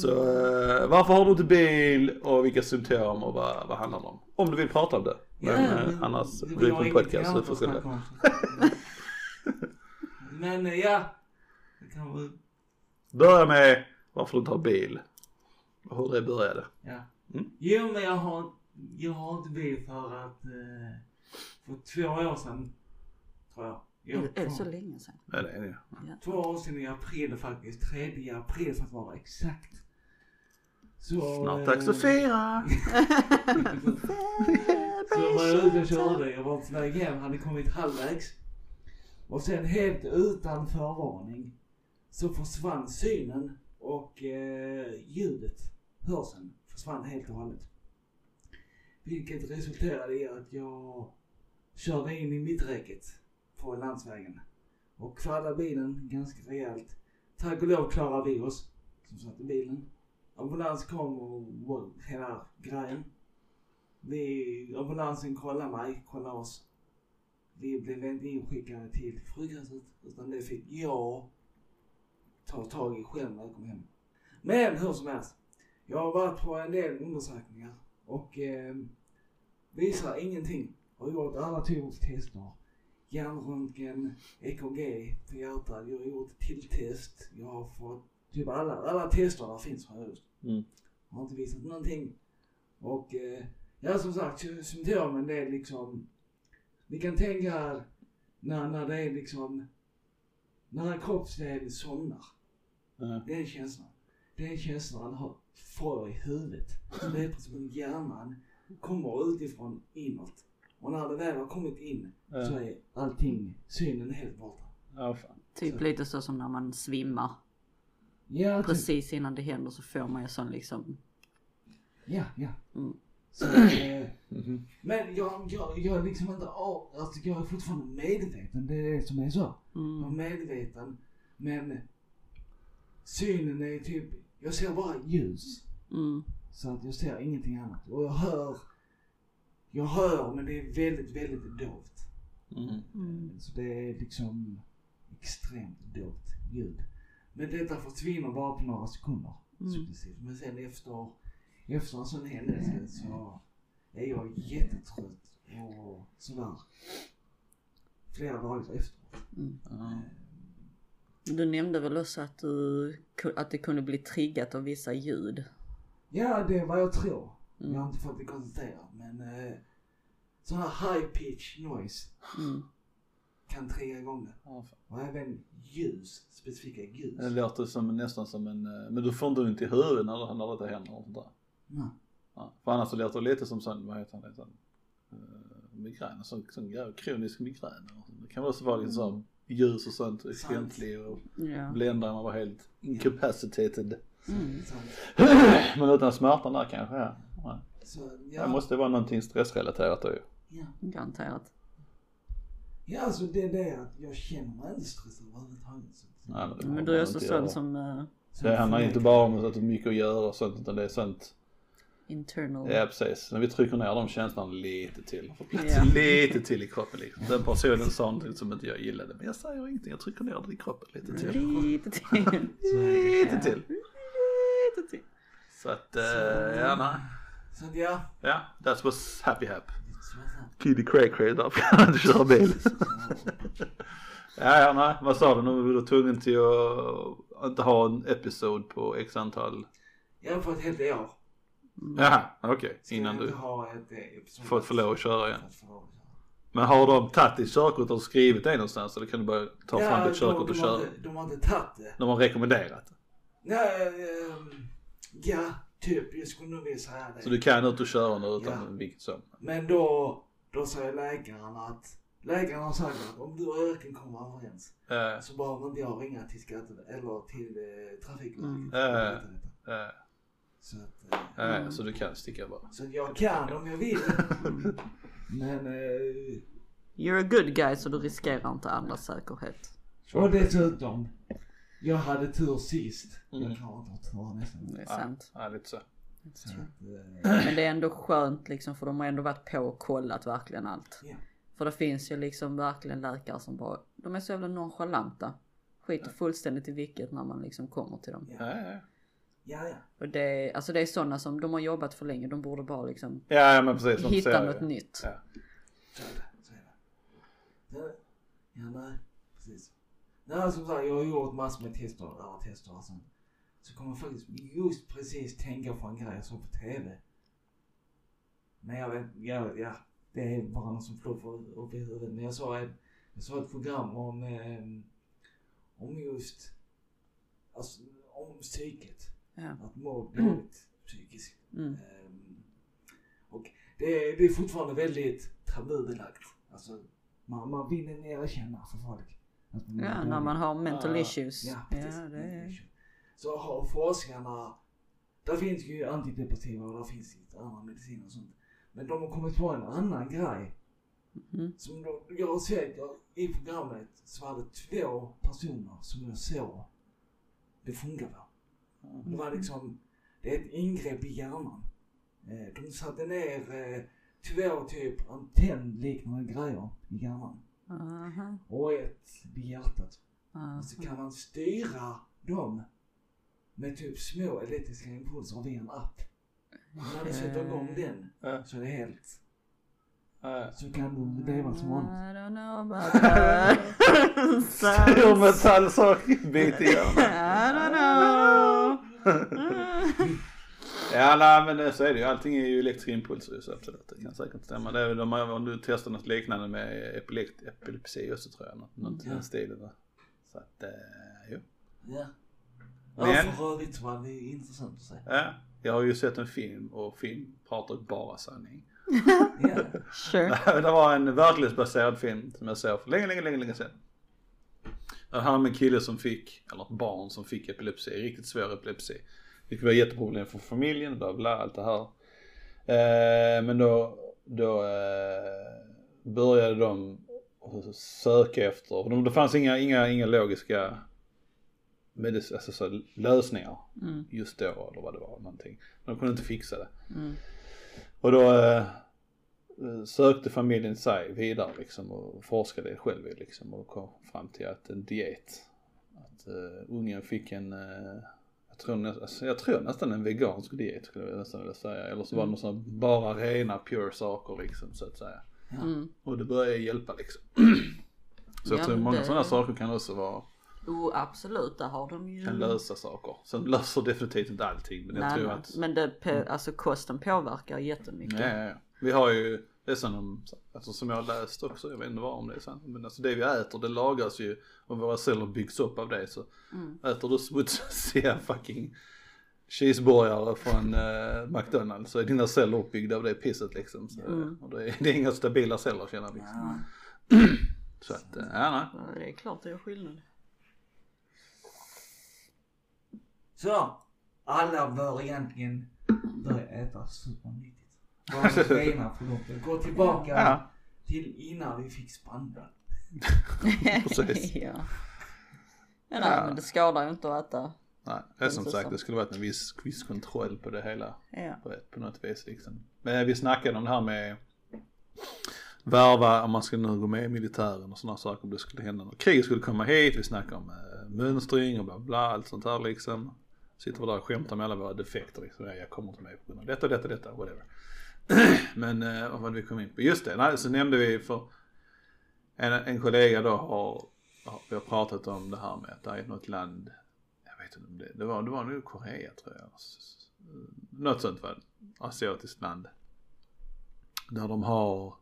Så eh, varför har du inte bil och vilka symptom och vad, vad handlar det om? Om du vill prata om det. Men Ja, eh, annars, vi är på en podcast så du får om. Men eh, ja, det kan. Börja med varför du inte har bil. Och hur det började. Ja. Mm. Jo, men jag har, jag har inte bil för att eh, för två år sedan, tror jag. Jo, Är, det- är det två- så länge sedan? Ja, det är det. Två år sedan i april faktiskt. 3 april för att vara exakt. Snart eh, dags att fira. Så var jag ute och körde. Jag var på väg hem, hade kommit halvvägs. Och sen helt utan förvarning så försvann synen och eh, ljudet, hörseln, försvann helt och hållet. Vilket resulterade i att jag körde in i mitträcket på landsvägen. Och kvaddade bilen ganska rejält. Tack och lov klarade vi oss som satt i bilen. Ambulans kom och och hela grejen. Vi, ambulansen kollade mig, kollade oss. Vi blev inte inskickade till sjukhuset utan det fick jag ta tag i själv när jag kom hem. Men hur som helst. Jag har varit på en del undersökningar och eh, visar ingenting. Har gjort alla typer av tester. Hjärnröntgen, EKG på hjärtat, jag har gjort tilltest. Jag har fått typ alla, alla tester där finns har jag gjort. Mm. Har inte visat någonting. Och eh, Ja som sagt, sy- symptomen det är liksom, ni kan tänka när, när det är liksom, när en kroppsdel somnar. Ja. Den känslan. Den känslan han har, får i huvudet. Så det är precis som hjärnan kommer utifrån inåt. Och när det väl har kommit in Ja. så är allting, synen helt borta. Ja, fan. Typ lite så som när man svimmar. Ja, typ. Precis innan det händer så får man ju sån liksom. Ja, ja. Mm. Så, eh, Mhm. men jag, jag, jag är liksom inte av, alltså jag är fortfarande medveten, det är det som är så. Jag är Mm. medveten, men synen är typ, jag ser bara ljus. Mm. Så att jag ser ingenting annat. Och jag hör, jag hör men det är väldigt, väldigt dovt. Mm. Mm. Så det är liksom extremt dovt ljud. Men detta försvinner bara på några sekunder Mm. successivt. Men sen efter, efter en sån händelse så är jag jättetrött och sådär. Flera dagar efteråt. Ja. Du nämnde väl också att, du, att det kunde bli triggat av vissa ljud. Ja, det är vad jag tror. Mm. Jag har inte fått det konstaterat men eh, sån här high pitch noise Mm. Kan trigga igång det. Ja. Och även ljus, specifika ljus. Det låter som, nästan som en, eh, men du får inte ont i huvudet när, när detta händer och sånt där. Nej. Ja. För annars så låter det lite som sån, vad heter det, sån, uh, migrän, sån, sån grej, kronisk migrän. Det kan också vara lite sån ljus och sånt, exemplig och Ja. bländar man var helt incapacitated. Mm. Men utan smärtan där kanske, ja. ja. Så, Det ja, måste vara någonting stressrelaterat då ju. ja. Garanterat. Ja, alltså det är det att jag känner mig inte stressad överhuvudtaget. Så- Nej, men du är också sån som uh, så Det handlar inte bara om att det är mycket att göra och sånt utan det är sånt internal. Ja precis, när vi trycker ner de känslorna lite till. Får plats Ja. lite till i kroppen liksom. Den personen sa någonting som inte jag gillade men jag säger ingenting, jag trycker ner det i kroppen lite till. Lite till. Lite till. Lite till. Så att, uh, ja nej. Så att ja. Ja, that was happy hap. Kiddy cray cray där kan han inte köra bil. ja, ja, nej, vad sa du? Nu var du tvungen till att inte ha en episod på x antal. Jag har fått ett helt år. Jaha, okej. Ska Innan du fått få lov att köra igen. Men har de tagit ditt körkort och skrivit det någonstans eller kan du bara ta fram ditt körkort och de, köra? har inte, de har inte tagit det. De har rekommenderat det. Nej, ehm, ja, typ. Jag skulle nog vilja säga det. Så du kan ut och köra nu utan Ja. vilket som. Men då, då säger läkaren att, läkaren har sagt att om du och kan komma överens Eh, så behöver inte jag ringa till skatte eller till eh, Trafikverket. Mm. Äh. eh, Så att, eh, eh, Så du kan sticka bara. så jag kan om jag vill. Men, eh, You're a good guy så du riskerar inte andras säkerhet. och dessutom, jag hade tur sist. Mm. Jag klarar inte att ha tur nästan. Det är sant. Ja, lite så. Eh, Men det är ändå skönt liksom för de har ändå varit på och kollat verkligen allt. ja. För det finns ju liksom verkligen läkare som bara, de är så jävla nonchalanta. Skiter fullständigt i vilket när man liksom kommer till dem. Ja, ja, Ja, ja. Och det är, alltså det är sådana som, de har jobbat för länge, de borde bara liksom ja. ja men precis. hitta något ju. nytt. Ja. Så är det. Så är det. det. Ja, nej. Precis. Nej, som sagt, jag har gjort massor med tester och tester och sånt. Så kommer jag faktiskt just precis tänka på en grej jag såg på TV. Men jag vet, jag vet, ja. Det är bara något som flår upp i huvudet. Men jag såg ett, jag såg ett program om, eh, om just, alltså om psyket. Ja. Att må dåligt psykiskt. Mm. Ehm, och det är, det är fortfarande väldigt tabubelagt. Alltså, man, man vill inte erkänna för folk. Ja, när dåligt. man har mental issues. Ja, Ja, det är... Så har forskarna, där finns ju antidepressiva och där finns ju andra mediciner och sånt. Men de har kommit på en annan grej. Mhm. Som då, jag har sett, jag, i programmet så var det två personer som jag såg det funkar på. Det var liksom, det är ett ingrepp i hjärnan. Eh, De satte ner eh, två typ antennliknande grejer i hjärnan. Aha. Och ett vid hjärtat. aha. Och så kan man styra dem med typ små elektriska impulser via en app. När du sätter igång den Ja. så är det helt, så kan du leva som vanligt. I don't know about that. Stor Sounds- metallsak bit i hjärnan. I don't know. Ja nej men det- så är det ju. Allting är ju elektriska impulser så absolut. Det kan säkert stämma. Det är de har, om du testar något liknande med epilekt, epilepsi också tror jag. Något, något i Ja. den stilen. va. Så att, eh, jo. Ja. Men- Ja, för övrigt så var det intressant att se. Ja. Jag har ju sett en film och film pratar bara sanning. Ja. Sure. det var en verklighetsbaserad film som jag såg för länge, länge, länge, länge sedan. Det handlar om en kille som fick, eller ett barn som fick epilepsi, riktigt svår epilepsi. Det var jätteproblem för familjen, bla bla, allt det här. Eh, men då, då eh, började de söka efter, de- det fanns inga, inga, inga logiska medis, alltså så, lösningar Mm. just då eller vad det var någonting. De kunde inte fixa det. Mm. Och då eh, sökte familjen sig vidare liksom och forskade själv liksom och kom fram till att en diet, att uh, ungen fick en, uh, tror nä- alltså, jag tror nästan en vegansk diet skulle jag nästan vilja säga. Eller så var det något sånt bara rena pure saker liksom så att säga. Mm. Och det började hjälpa liksom. så jag Ja, tror många det- sådana saker kan också vara, Oh, absolut, där har de ju... kan lösa saker. Sen löser definitivt inte allting men jag Nej, tror nej. att Men det, pe- alltså kosten påverkar jättemycket. Ja, ja, ja. Vi har ju, det är som, alltså som jag har läst också, jag vet inte vad om det är sant, men alltså det vi äter det lagras ju och våra celler byggs upp av det så Mm. äter du smutsiga fucking cheeseburgare från eh, McDonalds så är dina celler uppbyggda av det pisset liksom. Så, Mm. Och det är, det är inga stabila celler känner vi. Ja. Så att, eh, ja nej. Ja, Det är klart det gör skillnad. Så, alla bör egentligen börja äta supernyttigt. Gå tillbaka Ja, till innan vi fick spannmål. Precis. ja. Ja, nej, Ja. men det skadar ju inte att äta. nej. Det är som sagt, det skulle varit en viss, viss kontroll på det hela. Ja. på, ett, på något vis liksom. Men vi snackade om det här med värva, om man skulle nu gå med i militären och sådana saker om det skulle hända något. Kriget skulle komma hit, vi snackade om äh, mönstring och bla bla, allt sånt här liksom. Sitter vi där och skämtar med alla våra defekter liksom. Ja, jag kommer inte med på grund av detta, detta, detta, whatever. Men äh, vad var det vi kom in på? Just det, nej, så nämnde vi för en, en kollega då har, har, vi har pratat om det här med att det är något land, jag vet inte om det, det var, det var nog Korea tror jag. Något sånt var asiatiskt land. Där de har,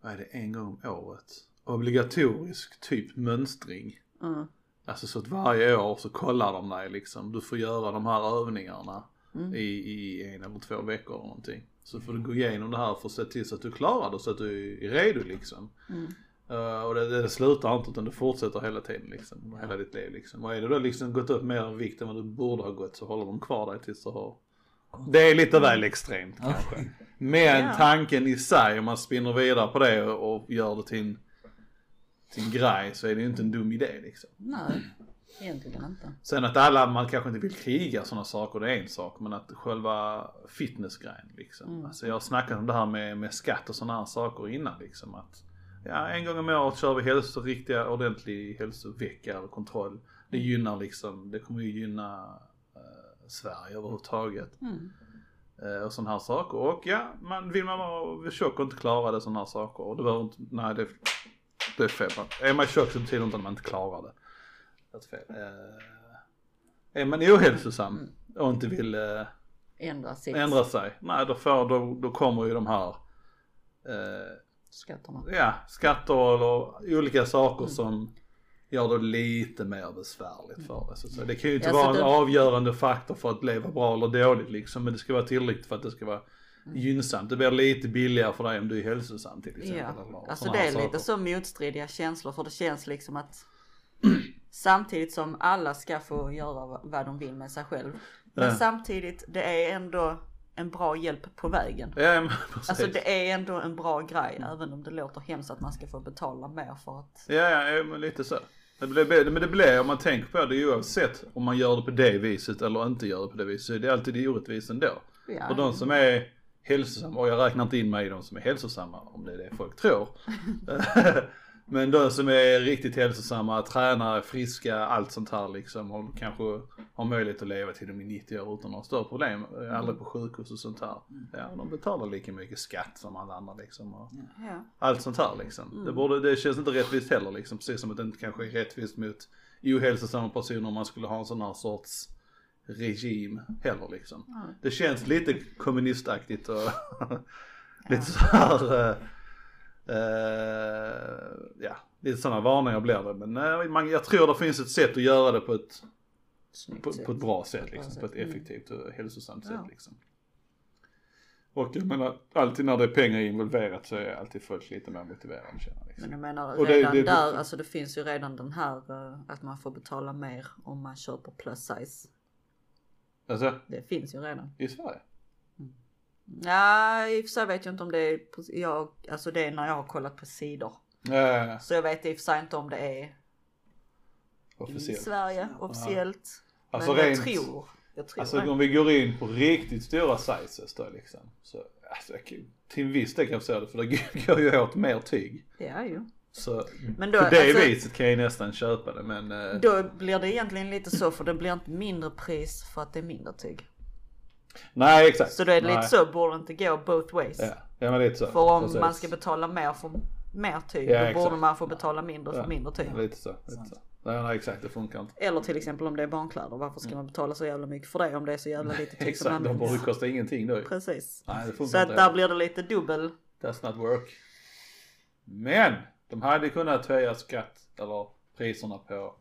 vad är det, en gång om året, obligatorisk typ mönstring. Mm. Alltså så att varje år så kollar de dig liksom, du får göra de här övningarna Mm. i, i en eller två veckor eller någonting. Så får du gå igenom det här för att se till så att du klarar det så att du är redo liksom. Mm. Uh, och det, det slutar inte utan det fortsätter hela tiden liksom, hela ditt liv liksom. Och är du då liksom gått upp mer vikt än vad du borde ha gått så håller de kvar dig tills du har det är lite väl extremt kanske. Men Ja. tanken i sig om man spinner vidare på det och, och gör det till en, en grej så är det ju inte en dum idé liksom. Nej, egentligen inte. Sen att alla, man kanske inte vill kriga sådana saker, det är en sak. Men att själva fitnessgrejen liksom. Mm. Alltså jag har snackat om det här med, med skatt och sådana här saker innan liksom. Att ja, en gång om året kör vi hälso, riktiga, ordentlig hälsovecka eller kontroll. Det gynnar liksom, det kommer ju gynna eh, Sverige överhuvudtaget. Mm. Eh, och sådana här saker. Och ja, man, vill man vara tjock och inte klara det sådana här saker. Och det behöver inte, nej det, det är fel. Är man tjock så betyder det inte att man inte klarar det. Det är fel. Eh, är man ohälsosam och inte vill eh, Ändra sitt ändra sig. Nej då får, då, då kommer ju de här eh, skatterna. ja, skatter eller olika saker som gör det lite mer besvärligt för det. Så, det kan ju inte Ja, vara en det- avgörande faktor för att leva bra eller dåligt liksom. Men det ska vara tillräckligt för att det ska vara gynnsamt. Det blir lite billigare för dig om du är hälsosam till exempel. Ja, alltså det är saker. lite så motstridiga känslor för det känns liksom att samtidigt som alla ska få göra vad- de vill med sig själv. Men Ja. samtidigt, det är ändå en bra hjälp på vägen. Ja men precis. Alltså det är ändå en bra grej även om det låter hemskt att man ska få betala mer för att Ja, ja, ja, men lite så. Det blir, men det blir, om man tänker på det oavsett om man gör det på det viset eller inte gör det på det viset, så är det alltid orättvist ändå. Ja. För de som är hälsosamma, och jag räknar inte in mig i de som är hälsosamma, om det är det folk tror. Men de som är riktigt hälsosamma, tränar, friska, allt sånt här liksom, och kanske har möjlighet att leva till de är 90 år utan några större problem, är aldrig på sjukhus och sånt här. Ja, de betalar lika mycket skatt som alla andra liksom. Och, ja. allt sånt här liksom. Det, borde, det känns inte rättvist heller liksom. Precis som att det inte kanske är rättvist mot ohälsosamma personer om man skulle ha en sån här sorts regim heller liksom. Nej. Det känns lite kommunistaktigt och lite så här, eh, eh, ja, lite sådana varningar blir det. Men eh, man, jag tror det finns ett sätt att göra det på ett, på, på ett bra sätt På ett bra liksom, på ett Mm. effektivt och hälsosamt Ja. sätt liksom. Och jag menar, alltid när det är pengar involverat så är alltid folk lite mer motiverade känner jag, liksom. Men jag menar Och det- redan det- där, alltså det finns ju redan den här eh, att man får betala mer om man köper plus size. Alltså, Det finns ju redan. i Sverige? Nej, i och för sig vet jag inte om det är, på- jag, alltså det är när jag har kollat på sidor. Eh, Så jag vet i och för sig inte om det är i officiellt. Sverige officiellt. Alltså men rent- jag tror, jag tror Alltså det. om vi går in på riktigt stora sizes då liksom. Så, alltså, till en viss del kan jag förstå det för det går ju åt mer tyg. Ja, ju. Så Men då, på det alltså- viset kan jag nästan köpa det men eh, Då blir det egentligen lite så för det blir inte mindre pris för att det är mindre tyg. nej exakt. Så då är det nej. lite så, borde det inte gå both ways. Ja, ja men lite så. För om Precis. man ska betala mer för mer tyg, Ja, då exakt. borde man få betala mindre för Ja, mindre tyg. Lite så. Lite så. Nej, nej exakt det funkar inte. Eller till exempel om det är barnkläder, varför ska man betala så jävla mycket för det om det är så jävla lite tyg som Exakt, de borde används? kosta ingenting då. Precis. Nej det funkar Så att inte. där blir det lite dubbel. Does not work. Men de hade kunnat höja skatt eller priserna på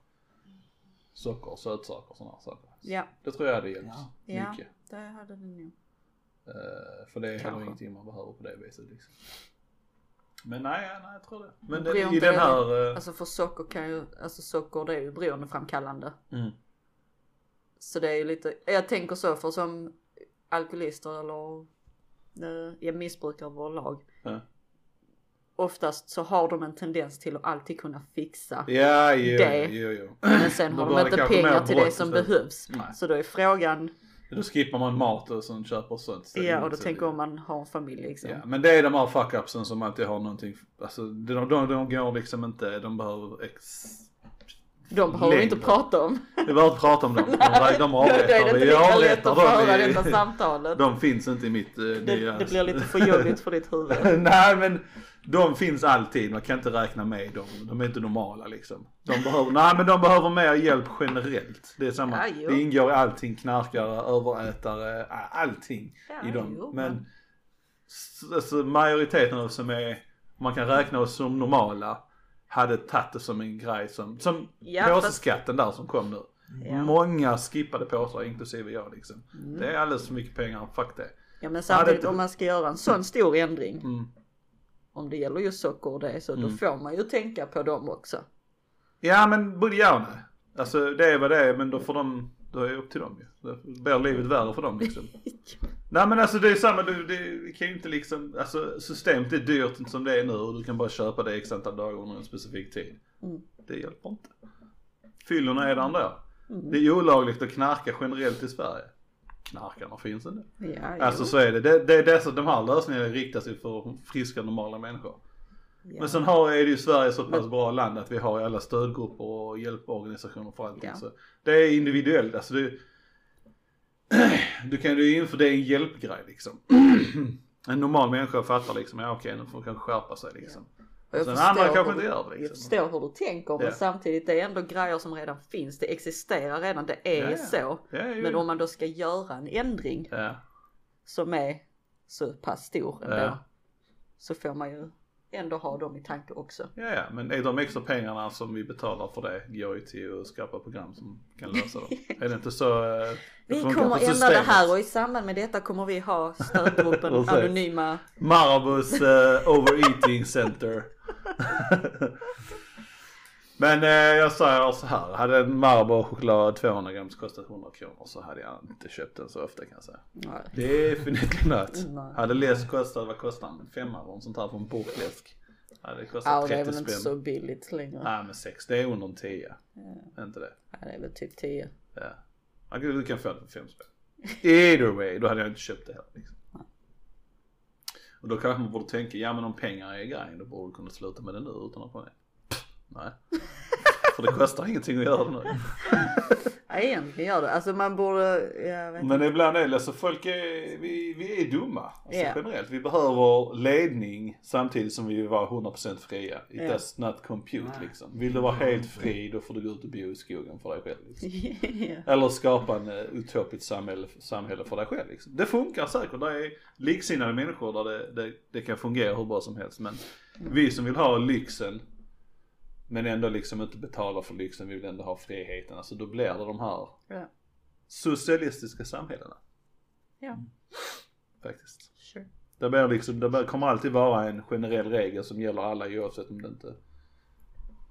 socker och sötsaker och sådana saker. Ja, Det tror jag hade hjälpt ja mycket. det hade det nog. Eh, för det är heller ingenting man behöver på det viset liksom. Men nej, nej jag tror det. Men det, i den det- här... eh, Alltså för socker kan ju, alltså socker det är ju beroendeframkallande. mm, Så det är ju lite, jag tänker så för som alkoholister eller eh, ja, missbrukare överlag. Ja. Oftast så har de en tendens till att alltid kunna fixa. ja, jo, Det. jo, jo. Men sen har de inte pengar till det som behövs. Nej. Så då är frågan, Då skippar man mat och sen köper sånt. ja och då tänker om man har en familj liksom. Ja, men det är de här fuck-upsen som alltid har någonting, alltså de, de, de går liksom inte, de behöver ex... De behöver vi inte längre. prata om. Vi behöver inte prata om dem. De, de Då är det avrättar inte lätt avrättar dem. detta i- samtalet. De finns inte i mitt uh, Det, det blir lite för jobbigt för ditt huvud. Nej men de finns alltid, man kan inte räkna med dem. De är inte normala liksom. De behöver, nej men de behöver mer hjälp generellt. Det är samma, Ja, jo. det ingår i allting, knarkare, överätare, allting Ja, i dem. jo, men alltså, majoriteten av oss som är, man kan räkna oss som normala, hade tagit det som en grej som, som Ja, påseskatten där som kom nu. Ja. Många skippade påsar inklusive jag liksom. Mm. Det är alldeles för mycket pengar, fuck det. Ja men samtidigt det- om man ska göra en sån stor ändring. Mm. Om det gäller just socker och det så då Mm. får man ju tänka på dem också. Ja men både ja och nej. Alltså det är vad det är men då får de, då är det upp till dem ju. Då blir livet värre för dem liksom. Nej men alltså det är samma, du, det kan ju inte liksom, alltså systemet är dyrt som det är nu och du kan bara köpa det x antal dagar under en specifik tid. Mm. Det hjälper inte. Fyllorna är där ändå. Mm. Det är olagligt att knarka generellt i Sverige. Knarkarna finns inte. Ja, Alltså jo. så är det. det, det är dessa, de här lösningarna riktar sig för friska normala människor. ja. Men sen har, är det ju Sverige så pass bra land att vi har alla stödgrupper och hjälporganisationer för allting. Ja. Så det är individuellt. Alltså det, du kan ju inför det är en hjälpgrej liksom. en normal människa fattar liksom, ja okej nu får man kanske skärpa sig liksom. Och jag Sen förstår andra kanske hur- inte gör det Jag liksom. förstår hur du tänker men samtidigt det är ändå grejer som redan finns. Det existerar redan, det är ja. så. Ju. Men om man då ska göra en ändring som är så pass stor ändå. Så får man ju ändå ha dem i tanke också. ja, ja, men är de extra pengarna som vi betalar för det går ju till att skapa program som kan lösa det. är det inte så? eh, det Vi kommer ändra det här och i samband med detta kommer vi ha stödgruppen. Anonyma. Marabus eh, overeating center. Men eh, jag säger så här, hade en Marabou choklad 200 gram kostat 100 kronor så hade jag inte köpt den så ofta kan jag säga. Nej. Definitivt not. Nej. Hade läsk kostat, vad kostar den? Femma eller sånt här för en burkläsk. Hade det kostat Ja och det är 30 väl inte spänn. så billigt längre. Nej men 6, det är under en 10. Är inte det? Ja, det är väl typ 10. Ja. Ja, Du kan få det för 5 spänn. Either way, då hade jag inte köpt det heller. Liksom. Och då kanske man borde tänka, ja men om pengar är grejen då borde du kunna sluta med det nu utan att få det. Nej. För det kostar ingenting att göra det nu. Ja, egentligen gör det. Alltså man borde, jag vet inte. Men ibland är det, alltså folk är, vi, vi är dumma. Alltså Ja. generellt. Vi behöver ledning samtidigt som vi vill vara 100% fria. It Ja. does not compute Nej. liksom. Vill du vara helt fri då får du gå ut och bo i skogen för dig själv liksom. ja. Eller skapa en uh, utopiskt samhälle, samhälle för dig själv liksom. Det funkar säkert. Det är liksinnade människor där det, det, det kan fungera hur bra som helst. Men vi som vill ha lyxen men ändå liksom inte betala för lyxen, vi vill ändå ha friheten. Alltså då blir det de här Ja. socialistiska samhällena. ja. Faktiskt. Sure. Det, blir liksom, det blir- kommer alltid vara en generell regel som gäller alla oavsett om det inte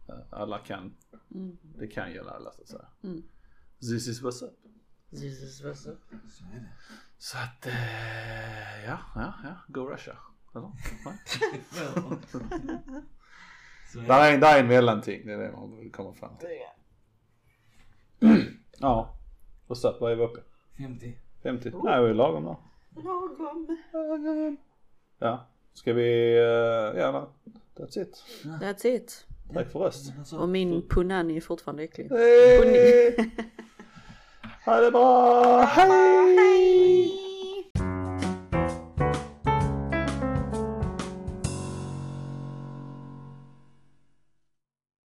eh, alla kan. Mm. Det kan gälla alla så att säga. Mm. This is what's up. Så? Så är det. Så att, eh, ja, ja, ja. Go Russia. Eller? Nej. Så är Där det. är, där är en mellanting, det är det man vill komma fram till. Ja. Och så, vad är vi uppe? 50. 50? Nej, vi är lagom där. Lagom. Ja. Ska vi, uh, ja, that's it. That's it. Tack för röst. Och min punani är fortfarande äcklig. Hej! Ha det bra! Hej!